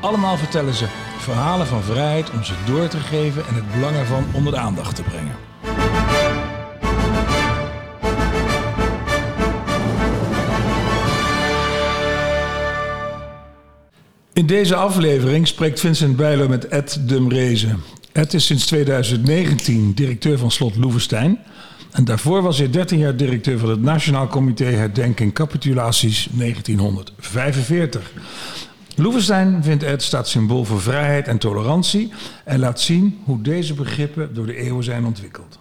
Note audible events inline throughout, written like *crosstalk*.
Allemaal vertellen ze verhalen van vrijheid om ze door te geven en het belang ervan onder de aandacht te brengen. In deze aflevering spreekt Vincent Bijlo met Ed Dumrezen. Ed is sinds 2019 directeur van Slot Loevestein. En daarvoor was hij 13 jaar directeur van het Nationaal Comité Herdenking Capitulaties 1945. Loevestein vindt Ed staat symbool voor vrijheid en tolerantie en laat zien hoe deze begrippen door de eeuwen zijn ontwikkeld.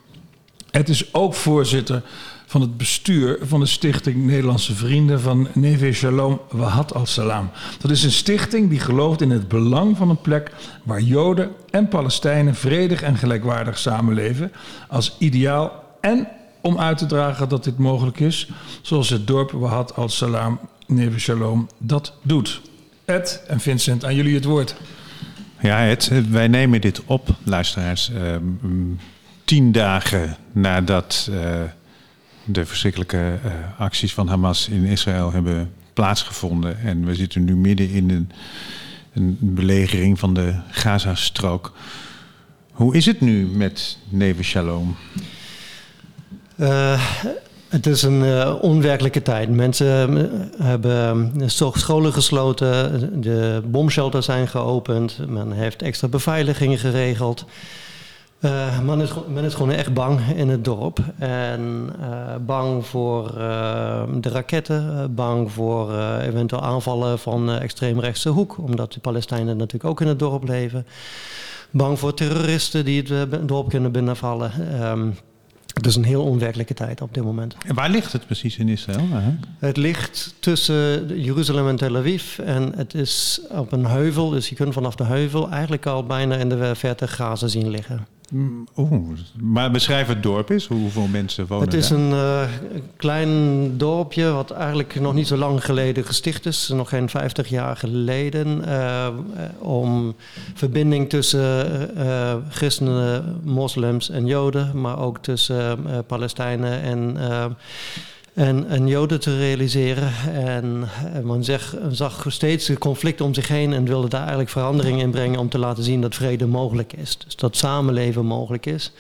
Ed is ook voorzitter van het bestuur van de stichting Nederlandse Vrienden van Neve Shalom Wahad al-Salam. Dat is een stichting die gelooft in het belang van een plek waar Joden en Palestijnen vredig en gelijkwaardig samenleven als ideaal en om uit te dragen dat dit mogelijk is, zoals het dorp Wahad al-Salam Neve Shalom dat doet. Ed en Vincent, aan jullie het woord. Ja, Ed, wij nemen dit op, luisteraars, uh, tien dagen nadat uh, de verschrikkelijke uh, acties van Hamas in Israël hebben plaatsgevonden. En we zitten nu midden in een, een belegering van de Gazastrook. Hoe is het nu met Neve Shalom? Uh, het is een uh, onwerkelijke tijd. Mensen hebben scholen gesloten, de bomshelters zijn geopend, men heeft extra beveiliging geregeld. Uh, men, is, men, is, gewoon echt bang in het dorp. En bang voor de raketten, bang voor eventueel aanvallen van extreemrechtse hoek, omdat de Palestijnen natuurlijk ook in het dorp leven. Bang voor terroristen die het dorp kunnen binnenvallen. Um, het is een heel onwerkelijke tijd op dit moment. En waar ligt het precies in Israël? Het ligt tussen Jeruzalem en Tel Aviv. En het is op een heuvel, dus je kunt vanaf de heuvel eigenlijk al bijna in de verte Gaza zien liggen. Oeh, maar beschrijf het dorp eens. Hoeveel mensen wonen Het is daar? een uh, klein dorpje wat eigenlijk nog niet zo lang geleden gesticht is. Nog geen 50 jaar geleden. Uh, om verbinding tussen uh, christenen, moslims en joden. Maar ook tussen Palestijnen en en, en Joden te realiseren. En, en men zag steeds conflict om zich heen en wilde daar eigenlijk verandering in brengen om te laten zien dat vrede mogelijk is. Dus dat samenleven mogelijk is.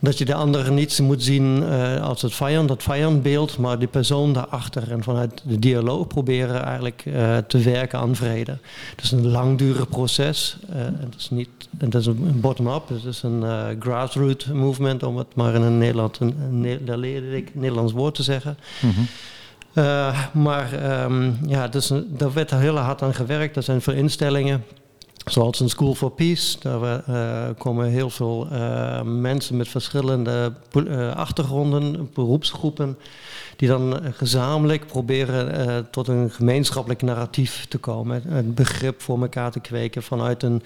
Dat je de ander niet moet zien uh, als het vijand, dat vijandbeeld, maar de persoon daarachter. En vanuit de dialoog proberen eigenlijk uh, te werken aan vrede. Het is een langdurig proces. Uh, het is niet, het is een bottom-up, het is een grassroots movement, om het maar in een, Nederland, een, een, Nederlands woord te zeggen. Mm -hmm. Uh, maar um, ja, dus, daar werd heel hard aan gewerkt. Er zijn veel instellingen. Zoals een School for Peace, daar uh, komen heel veel uh, mensen met verschillende uh, achtergronden, beroepsgroepen, die dan gezamenlijk proberen tot een gemeenschappelijk narratief te komen. Een begrip voor elkaar te kweken vanuit een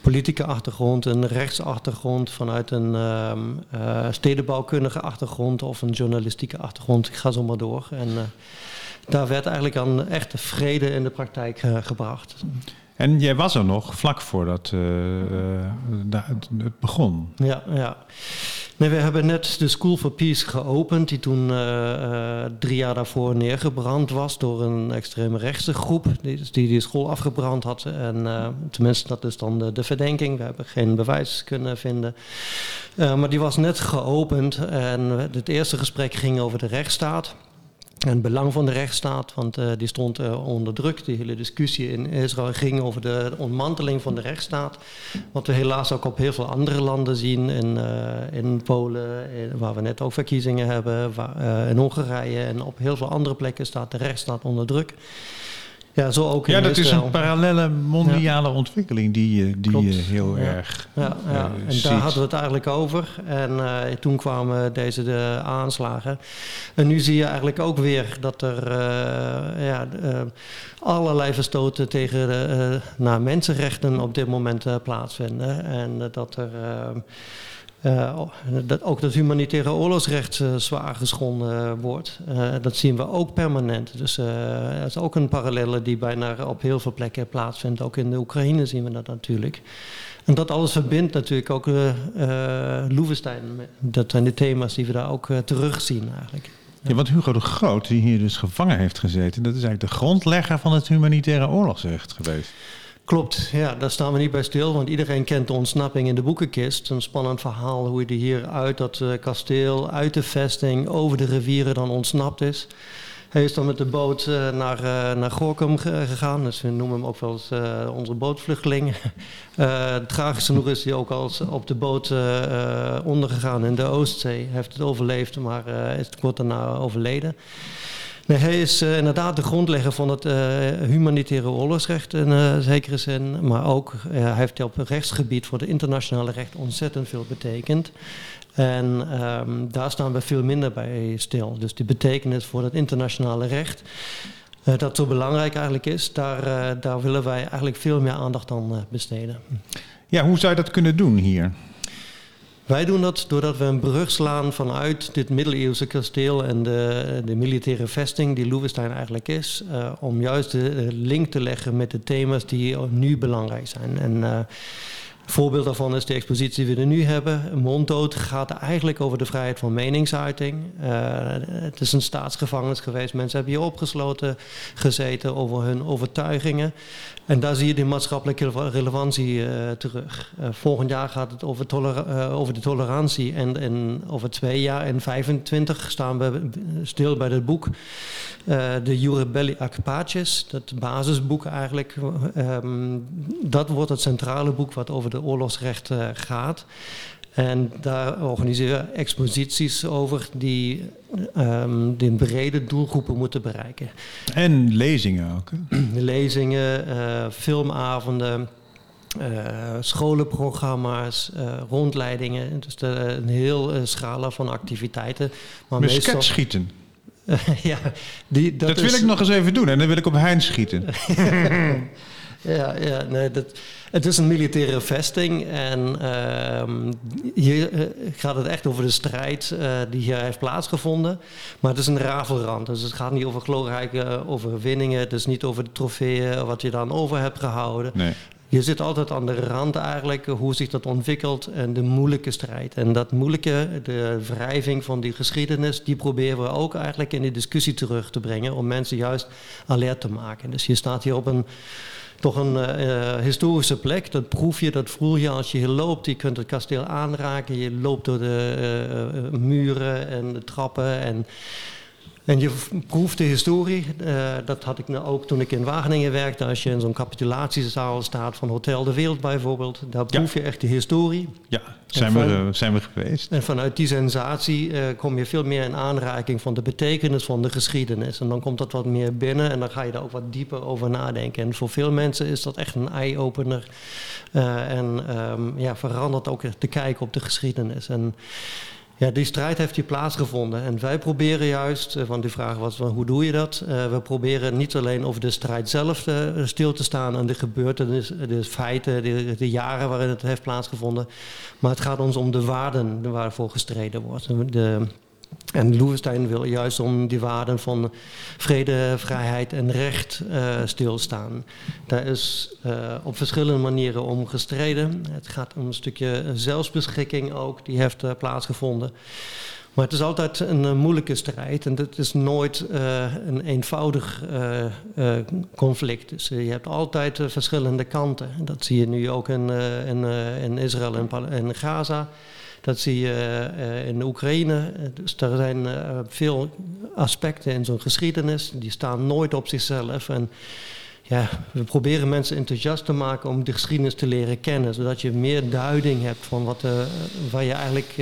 politieke achtergrond, een rechtsachtergrond, vanuit een stedenbouwkundige achtergrond of een journalistieke achtergrond. Ik ga zo maar door. En daar werd eigenlijk aan echte vrede in de praktijk gebracht. En jij was er nog vlak voordat uh, uh, het begon. Ja, ja. Nee, we hebben net de School for Peace geopend, die toen uh, drie jaar daarvoor neergebrand was door een extreme rechtse groep die die, die school afgebrand had. En tenminste, dat is dan de, de, verdenking. We hebben geen bewijs kunnen vinden. maar die was net geopend en het eerste gesprek ging over de rechtsstaat. En het belang van de rechtsstaat, want uh, die stond uh, onder druk. Die hele discussie in Israël ging over de ontmanteling van de rechtsstaat. Wat we helaas ook op heel veel andere landen zien. In, uh, in Polen, waar we net ook verkiezingen hebben. In Hongarije en op heel veel andere plekken staat de rechtsstaat onder druk. Ja, zo ook in ja dat Israël. is een parallele mondiale ja. ontwikkeling die, die je heel ja. erg ja, ja. Uh, en ziet. daar hadden we het eigenlijk over. En uh, toen kwamen deze de aanslagen. En nu zie je eigenlijk ook weer dat er uh, ja, allerlei verstoten tegen naar mensenrechten op dit moment plaatsvinden. En dat er dat ook dat humanitaire oorlogsrecht zwaar geschonden wordt. dat zien we ook permanent. Dus dat is ook een parallelle die bijna op heel veel plekken plaatsvindt. Ook in de Oekraïne zien we dat natuurlijk. En dat alles verbindt natuurlijk ook uh, Loevestein. Dat zijn de thema's die we daar ook terugzien eigenlijk. Ja, want Hugo de Groot, die hier dus gevangen heeft gezeten... dat is eigenlijk de grondlegger van het humanitaire oorlogsrecht geweest. Klopt, ja, daar staan we niet bij stil, want iedereen kent de ontsnapping in de boekenkist. Een spannend verhaal hoe hij hier uit dat kasteel, uit de vesting, over de rivieren dan ontsnapt is. Hij is dan met de boot uh, naar, uh, naar Gorkum gegaan. Dus we noemen hem ook wel eens uh, onze bootvluchteling. *laughs* het tragische nog is hij ook al op de boot ondergegaan in de Oostzee. Hij heeft het overleefd, maar is kort daarna overleden. Nee, hij is uh, inderdaad de grondlegger van het uh, humanitaire oorlogsrecht in uh, zekere zin. Maar ook hij heeft op het rechtsgebied voor het internationale recht ontzettend veel betekend. En um, daar staan we veel minder bij stil. Dus die betekenis voor het internationale recht, dat zo belangrijk eigenlijk is, daar, daar willen wij eigenlijk veel meer aandacht aan besteden. Ja, hoe zou je dat kunnen doen hier? Wij doen dat doordat we een brug slaan vanuit dit middeleeuwse kasteel en de, de militaire vesting die Loevestein eigenlijk is, om juist de link te leggen met de thema's die nu belangrijk zijn. En voorbeeld daarvan is de expositie die we er nu hebben. Monddood gaat eigenlijk over de vrijheid van meningsuiting. Uh, het is een staatsgevangenis geweest. Mensen hebben hier opgesloten gezeten over hun overtuigingen. En daar zie je de maatschappelijke relevantie uh, terug. Uh, volgend jaar gaat het over, over de tolerantie. En, en, over twee jaar, in 25, staan we stil bij het boek. de Jure Belli Ac dat basisboek eigenlijk. Um, dat wordt het centrale boek wat over de de oorlogsrecht uh, gaat. En daar organiseren we exposities over die um, de brede doelgroepen moeten bereiken. En lezingen ook. *clears throat* Lezingen, uh, filmavonden, uh, scholenprogramma's, rondleidingen. Dus de, een heel scala van activiteiten. Maar meestal... schieten. *laughs* ja, die, dat, dat wil ik nog eens even doen en dan wil ik op Hein schieten. *laughs* ja, ja, nee, dat, het is een militaire vesting en uh, hier uh, gaat het echt over de strijd uh, die hier heeft plaatsgevonden. Maar het is een rafelrand, dus het gaat niet over glorierijke overwinningen. Het is niet over de trofeeën wat je dan over hebt gehouden. Nee. Je zit altijd aan de rand eigenlijk, hoe zich dat ontwikkelt en de moeilijke strijd. En dat moeilijke, de wrijving van die geschiedenis, die proberen we ook eigenlijk in de discussie terug te brengen om mensen juist alert te maken. Dus je staat hier op een toch een uh, historische plek. Dat proef je, dat voel je als je hier loopt. Je kunt het kasteel aanraken. Je loopt door de uh, muren en de trappen. En en je proeft de historie. Uh, dat had ik nou ook toen ik in Wageningen werkte. Als je in zo'n capitulatiezaal staat van Hotel de Wereld bijvoorbeeld. Daar proef je echt de historie. Ja, zijn, van, we, uh, zijn we geweest. En vanuit die sensatie uh, kom je veel meer in aanraking van de betekenis van de geschiedenis. En dan komt dat wat meer binnen en dan ga je daar ook wat dieper over nadenken. En voor veel mensen is dat echt een eye-opener. en um, ja, verandert ook te kijken op de geschiedenis. En ja, die strijd heeft hier plaatsgevonden. En wij proberen juist, eh, want die vraag was hoe doe je dat? Uh, we proberen niet alleen over de strijd zelf te, stil te staan en de gebeurtenissen, de feiten, de, de, jaren waarin het heeft plaatsgevonden. Maar het gaat ons om de waarden waarvoor gestreden wordt. De, en Loevestein wil juist om die waarden van vrede, vrijheid en recht uh, stilstaan. Daar is uh, op verschillende manieren om gestreden. Het gaat om een stukje zelfbeschikking ook, die heeft uh, plaatsgevonden. Maar het is altijd een moeilijke strijd en het is nooit een eenvoudig conflict. Dus je hebt altijd verschillende kanten. Dat zie je nu ook in, in, in Israël en, en Gaza. Dat zie je uh, in Oekraïne. Dus er zijn uh, veel aspecten in zo'n geschiedenis. Die staan nooit op zichzelf. En ja, we proberen mensen enthousiast te maken om de geschiedenis te leren kennen. Zodat je meer duiding hebt van wat, waar je eigenlijk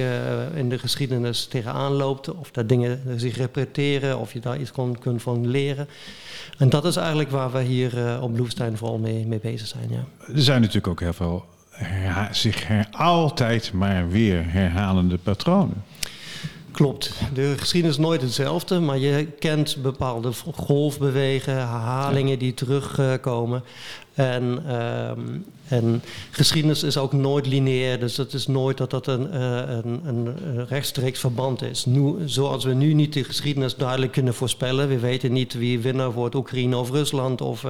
in de geschiedenis tegenaan loopt. Of dat dingen zich repeteren, of je daar iets kon, kunt van leren. En dat is eigenlijk waar we hier op Loevestein vooral mee, mee bezig zijn. Ja. Er zijn natuurlijk ook heel veel zich her, altijd maar weer herhalende patronen. Klopt. De geschiedenis is nooit hetzelfde, maar je kent bepaalde golfbewegen, herhalingen die terugkomen. En, ehm, en geschiedenis is ook nooit lineair, dus het is nooit dat dat een, uh, een, een rechtstreeks verband is. Nu, zoals we nu niet de geschiedenis duidelijk kunnen voorspellen, we weten niet wie winnaar wordt, Oekraïne of Rusland, of,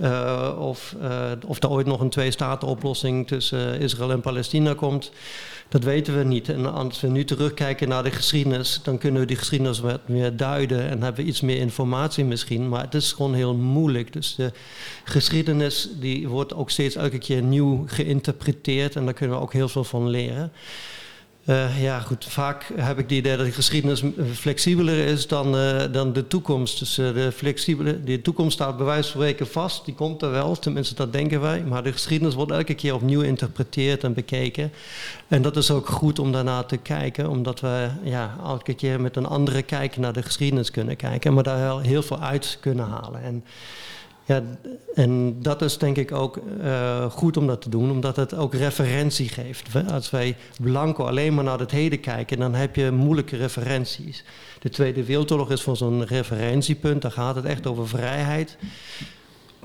uh, of, of er ooit nog een twee-staten-oplossing tussen Israël en Palestina komt. Dat weten we niet. En als we nu terugkijken naar de geschiedenis, dan kunnen we die geschiedenis wat meer duiden en hebben we iets meer informatie misschien. Maar het is gewoon heel moeilijk. Dus de geschiedenis die wordt ook steeds elke keer nieuw geïnterpreteerd en daar kunnen we ook heel veel van leren. Uh, ja, goed. Vaak heb ik het idee dat de geschiedenis flexibeler is dan, uh, dan de toekomst. Dus de, flexibele, de toekomst staat bij vast. Die komt er wel, tenminste dat denken wij. Maar de geschiedenis wordt elke keer opnieuw geïnterpreteerd en bekeken. En dat is ook goed om daarna te kijken. Omdat we ja, elke keer met een andere kijk naar de geschiedenis kunnen kijken. Maar daar heel veel uit kunnen halen. En, ja, en dat is denk ik ook uh, goed om dat te doen, omdat het ook referentie geeft. Als wij blanco alleen maar naar het heden kijken, dan heb je moeilijke referenties. De Tweede Wereldoorlog is voor zo'n referentiepunt, daar gaat het echt over vrijheid.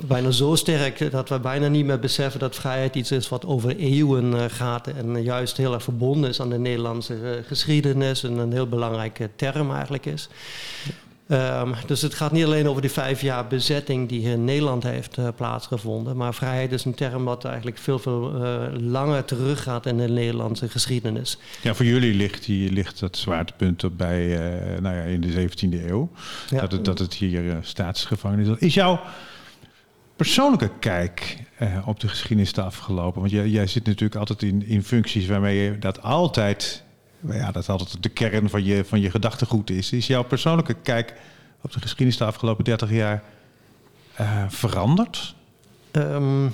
Bijna zo sterk dat we bijna niet meer beseffen dat vrijheid iets is wat over eeuwen uh, gaat en juist heel erg verbonden is aan de Nederlandse uh, geschiedenis en een heel belangrijke term eigenlijk is. Um, dus het gaat niet alleen over die vijf jaar bezetting die in Nederland heeft uh, plaatsgevonden. Maar vrijheid is een term wat eigenlijk veel, veel uh, langer teruggaat in de Nederlandse geschiedenis. Ja, voor jullie ligt, die, ligt dat zwaartepunt op bij, uh, nou ja, in de 17e eeuw. Ja. Dat, het, dat het hier staatsgevangenis is. Is jouw persoonlijke kijk op de geschiedenis te afgelopen? Want jij, jij zit natuurlijk altijd in, in functies waarmee je dat altijd ja, dat altijd de kern van je, van je gedachtegoed is. Is jouw persoonlijke kijk op de geschiedenis de afgelopen 30 jaar uh, veranderd? Um,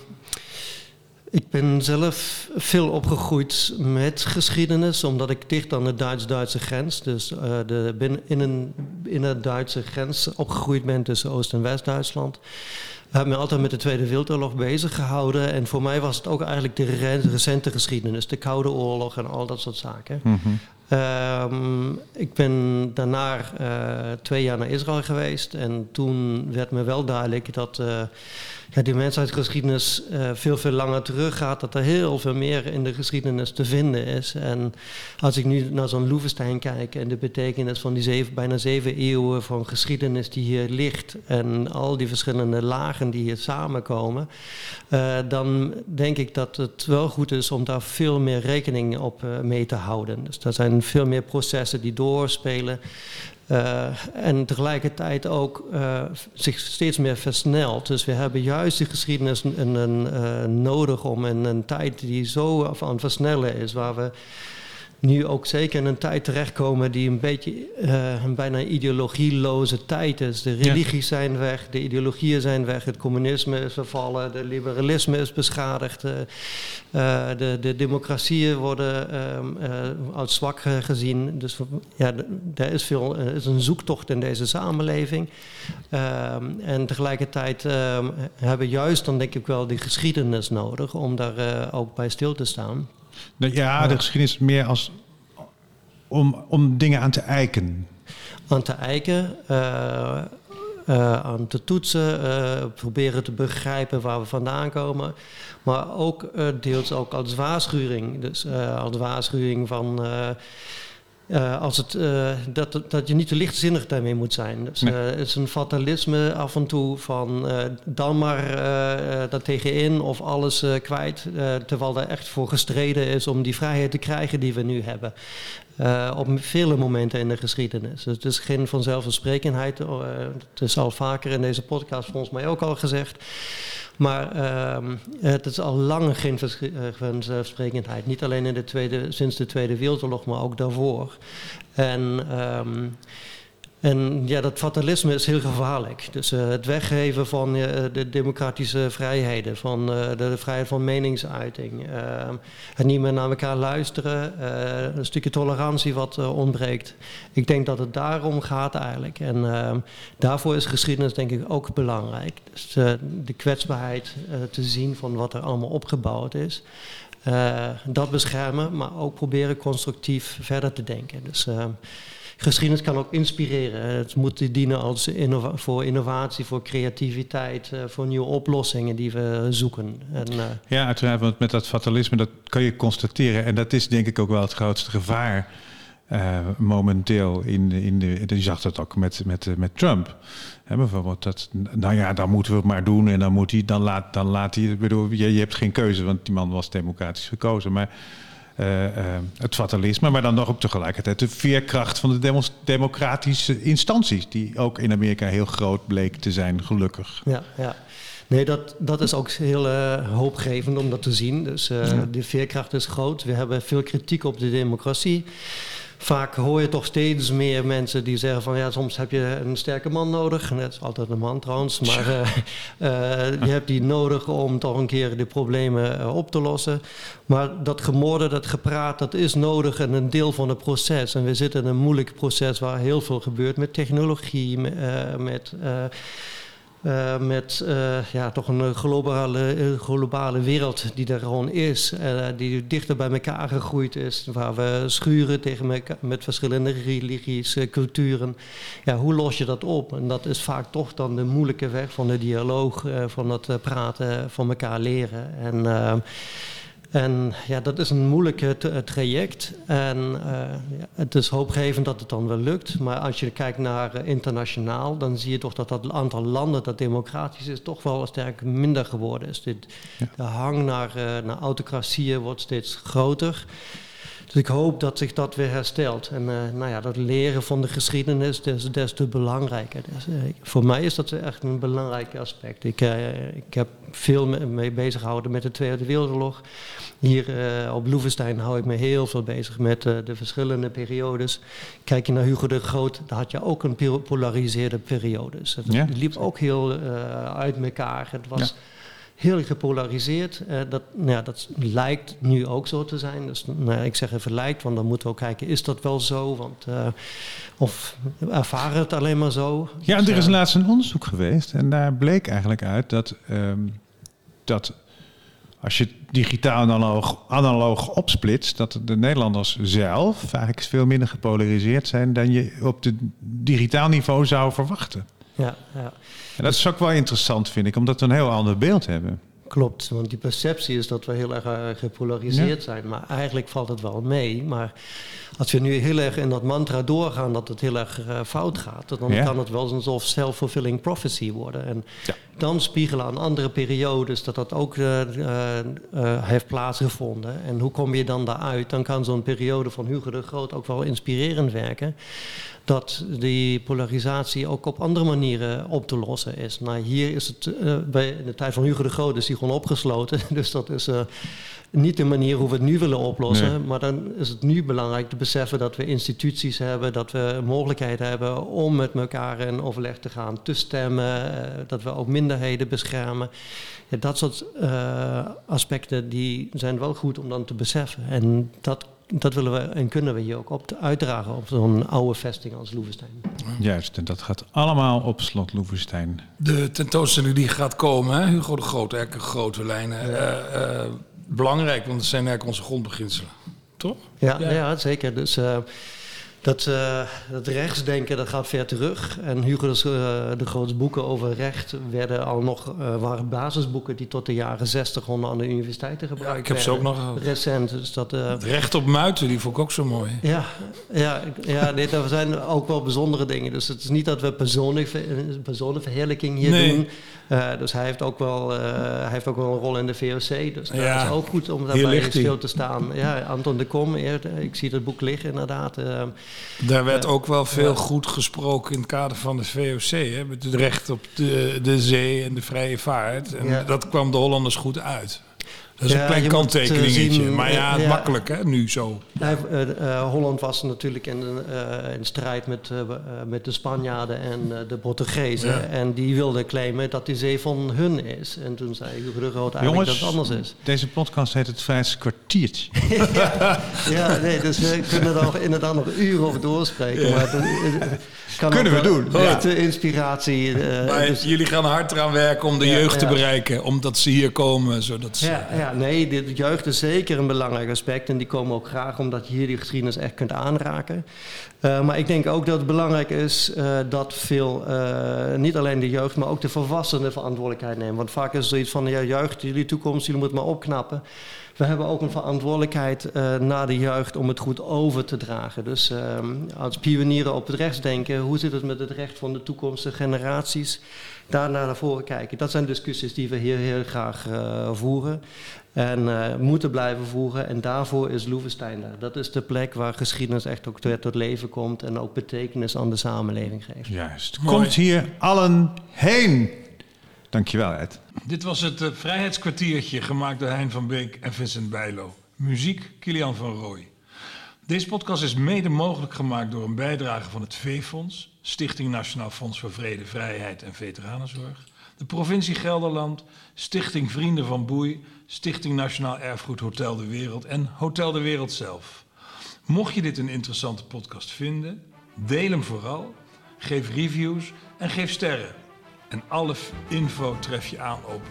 ik ben zelf veel opgegroeid met geschiedenis, omdat ik dicht aan de Duits-Duitse grens, dus uh, de binnen, in een, in een Duitse grens opgegroeid ben tussen Oost- en West-Duitsland. Ik heb me altijd met de Tweede Wereldoorlog bezig gehouden. En voor mij was het ook eigenlijk de recente geschiedenis, de Koude Oorlog en al dat soort zaken. Mm -hmm. um, ik ben daarna uh, twee jaar naar Israël geweest. En toen werd me wel duidelijk dat uh, ja, die mensheidsgeschiedenis uh, veel, veel langer teruggaat. Dat er heel veel meer in de geschiedenis te vinden is. En als ik nu naar zo'n Loevestein kijk en de betekenis van die zeven, bijna zeven eeuwen van geschiedenis die hier ligt. En al die verschillende lagen die hier samenkomen. Uh, dan denk ik dat het wel goed is om daar veel meer rekening op uh, mee te houden. Dus er zijn veel meer processen die doorspelen. Uh, en tegelijkertijd ook uh, zich steeds meer versnelt. Dus we hebben juist die geschiedenis een, een, uh, nodig om in een tijd die zo aan het versnellen is, waar we nu ook zeker in een tijd terechtkomen die een beetje uh, een bijna ideologieloze tijd is. De religies ja. zijn weg, de ideologieën zijn weg, het communisme is vervallen, de liberalisme is beschadigd, uh, de, de democratieën worden als zwak gezien. Dus ja, er is, veel, is een zoektocht in deze samenleving. Ehm, en tegelijkertijd ehm, hebben we juist dan denk ik wel die geschiedenis nodig om daar ook bij stil te staan. Ja, de geschiedenis meer als om, om dingen aan te eiken. Aan te eiken, uh, uh, aan te toetsen, uh, proberen te begrijpen waar we vandaan komen. Maar ook deels ook als waarschuwing. Dus als waarschuwing van uh, als het, uh, dat, dat je niet te lichtzinnig daarmee moet zijn. Dus, nee. uh, het is een fatalisme af en toe van dan maar daar tegenin of alles kwijt. terwijl er echt voor gestreden is om die vrijheid te krijgen die we nu hebben. op vele momenten in de geschiedenis. Dus het is geen vanzelfsprekendheid. het is al vaker in deze podcast volgens mij ook al gezegd. Maar uh, het is al lang geen vanzelfsprekendheid. Niet alleen in de tweede, sinds de Tweede Wereldoorlog, maar ook daarvoor. En, um, en ja, dat fatalisme is heel gevaarlijk. Dus uh, het weggeven van uh, de democratische vrijheden, van uh, de, vrijheid van meningsuiting, ehm, het niet meer naar elkaar luisteren, een stukje tolerantie wat ontbreekt. Ik denk dat het daarom gaat eigenlijk. En ehm, daarvoor is geschiedenis denk ik ook belangrijk. Dus de kwetsbaarheid te zien van wat er allemaal opgebouwd is. dat beschermen, maar ook proberen constructief verder te denken. Dus geschiedenis kan ook inspireren. Het moet dienen als voor innovatie, voor creativiteit, voor nieuwe oplossingen die we zoeken. En, ja, uiteraard, want met dat fatalisme, dat kan je constateren. En dat is denk ik ook wel het grootste gevaar uh, momenteel in, in de. Je zag dat ook met, met, met Trump. Bijvoorbeeld dat, nou ja, dan moeten we het maar doen en dan moet hij, dan laat, dan laat hij. Bedoel, je, je hebt geen keuze, want die man was democratisch gekozen. Maar uh, uh, het fatalisme, maar dan nog ook tegelijkertijd de veerkracht van de democratische instanties, die ook in Amerika heel groot bleek te zijn, gelukkig. Ja, ja. Nee, dat, dat is ook heel uh, hoopgevend om dat te zien. Dus ja. de veerkracht is groot. We hebben veel kritiek op de democratie vaak hoor je toch steeds meer mensen die zeggen van ja, soms heb je een sterke man nodig. Net is altijd een man trouwens, maar uh, uh, je hebt die nodig om toch een keer de problemen uh, op te lossen. Maar dat gemoorden, dat gepraat, dat is nodig en een deel van het proces. En we zitten in een moeilijk proces waar heel veel gebeurt met technologie, met uh, met uh, ja, toch een globale, globale wereld die er gewoon is. Die dichter bij elkaar gegroeid is. Waar we schuren tegen elkaar, met verschillende religies, culturen. Ja, hoe los je dat op? En dat is vaak toch dan de moeilijke weg van de dialoog. van het praten, van elkaar leren. En en ja, dat is een moeilijk traject. En uh, ja, het is hoopgevend dat het dan wel lukt. Maar als je kijkt naar uh, internationaal, dan zie je toch dat dat aantal landen dat democratisch is, toch wel sterk minder geworden is. Dit, ja. De hang naar, uh, naar autocratieën wordt steeds groter. Dus ik hoop dat zich dat weer herstelt. En uh, nou ja, dat leren van de geschiedenis is des te belangrijker. Dus, uh, voor mij is dat echt een belangrijk aspect. Ik, uh, ik heb veel mee bezig gehouden met de Tweede Wereldoorlog. Hier op Loevestein hou ik me heel veel bezig met de verschillende periodes. Kijk je naar Hugo de Groot, daar had je ook een polariseerde periode. Dus het ja. liep ook heel uit elkaar. Het was... Ja heel gepolariseerd. Uh, dat, nou ja, dat lijkt nu ook zo te zijn. Dus nou ja, ik zeg even lijkt, want dan moeten we ook kijken, is dat wel zo? Want, uh, of ervaren het alleen maar zo? Ja, dus, er is uh, laatst een onderzoek geweest en daar bleek eigenlijk uit dat, um, dat als je digitaal analoog, analoog opsplitst, dat de Nederlanders zelf eigenlijk veel minder gepolariseerd zijn dan je op het digitaal niveau zou verwachten. Ja, ja. En dat is ook wel interessant, vind ik, omdat we een heel ander beeld hebben. Klopt, want die perceptie is dat we heel erg gepolariseerd ja. zijn. Maar eigenlijk valt het wel mee. Maar als we nu heel erg in dat mantra doorgaan dat het heel erg uh, fout gaat, dan ja. kan het wel een soort self-fulfilling prophecy worden. En ja. dan spiegelen aan andere periodes dat dat ook uh, uh, heeft plaatsgevonden. En hoe kom je dan daaruit? Dan kan zo'n periode van Hugo de Groot ook wel inspirerend werken dat die polarisatie ook op andere manieren op te lossen is. Nou, hier is het uh, bij in de tijd van Hugo de Groot is die gewoon opgesloten. *laughs* Dus dat is uh, niet de manier hoe we het nu willen oplossen. Nee. Maar dan is het nu belangrijk te beseffen dat we instituties hebben, dat we mogelijkheid hebben om met elkaar in overleg te gaan, te stemmen, uh, dat we ook minderheden beschermen. Ja, dat soort aspecten die zijn wel goed om dan te beseffen. En dat dat willen we en kunnen we hier ook op uitdragen op zo'n oude vesting als Loevestein. Juist, en dat gaat allemaal op slot Loevestein. De tentoonstelling die gaat komen, hè? Hugo de Groot, eigenlijk grote lijnen. Ja. Uh, uh, belangrijk, want het zijn eigenlijk onze grondbeginselen, toch? Ja, ja. ja zeker. Dus... Dat, uh, dat rechtsdenken dat gaat ver terug. En Hugo de, uh, de grootste boeken over recht werden al nog, uh, waren basisboeken die tot de jaren 60 onder aan de universiteiten gebruikt Ja, ik heb ze ook nog recent. Dus dat, het recht op muiten, die vond ik ook zo mooi. Ja, ja, ja nee, er zijn ook wel bijzondere dingen. Dus het is niet dat we personenverheerlijking hier nee. doen. dus hij heeft, ook wel, hij heeft ook wel een rol in de VOC. Dus dat ja, is ook goed om daarbij stil te staan. Ja, Anton de Kom, ik zie het boek liggen inderdaad. Daar werd ook wel veel goed gesproken in het kader van de VOC. Hè, met het recht op de, de zee en de vrije vaart. En dat kwam de Hollanders goed uit. Dat is ja, een klein kanttekeningetje. Maar ja, ja, makkelijk hè, nu zo. Ja, uh, uh, Holland was natuurlijk in, uh, in strijd met, met de Spanjaarden en de Portugezen. En die wilden claimen dat die zee van hun is. En toen zei Hugo de Groot eigenlijk Jongens, dat het anders is. deze podcast heet het Vijfste kwartiertje. *laughs* ja, nee, dus we kunnen er inderdaad nog uren over doorspreken. Maar dan, kan kunnen we doen. Met de inspiratie. maar dus, jullie gaan hard eraan werken om de jeugd te bereiken. Omdat ze hier komen. Zodat ze, Ja, nee, de, jeugd is zeker een belangrijk aspect. En die komen ook graag omdat je hier die geschiedenis echt kunt aanraken. Uh, maar ik denk ook dat het belangrijk is uh, dat veel, uh, niet alleen de jeugd, maar ook de volwassenen verantwoordelijkheid nemen. Want vaak is het zoiets van, ja, jeugd, jullie toekomst, jullie moeten maar opknappen. We hebben ook een verantwoordelijkheid naar de jeugd om het goed over te dragen. Dus ehm, als pionieren op het rechtsdenken, hoe zit het met het recht van de toekomstige generaties? Daar naar voren kijken. Dat zijn discussies die we hier heel graag voeren. En uh, moeten blijven voeren. En daarvoor is Loevestein daar. Dat is de plek waar geschiedenis echt ook weer tot leven komt. En ook betekenis aan de samenleving geeft. Juist. Komt hier allen heen. Dankjewel, Ed. Dit was het uh, Vrijheidskwartiertje gemaakt door Hein van Beek en Vincent Bijlo. Muziek Kilian van Rooij. Deze podcast is mede mogelijk gemaakt door een bijdrage van het V-Fonds, Stichting Nationaal Fonds voor Vrede, Vrijheid en Veteranenzorg, de provincie Gelderland, Stichting Vrienden van Boei, Stichting Nationaal Erfgoed Hotel de Wereld en Hotel de Wereld zelf. Mocht je dit een interessante podcast vinden, deel hem vooral, geef reviews en geef sterren. En alle info tref je aan op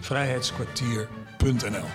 vrijheidskwartier.nl.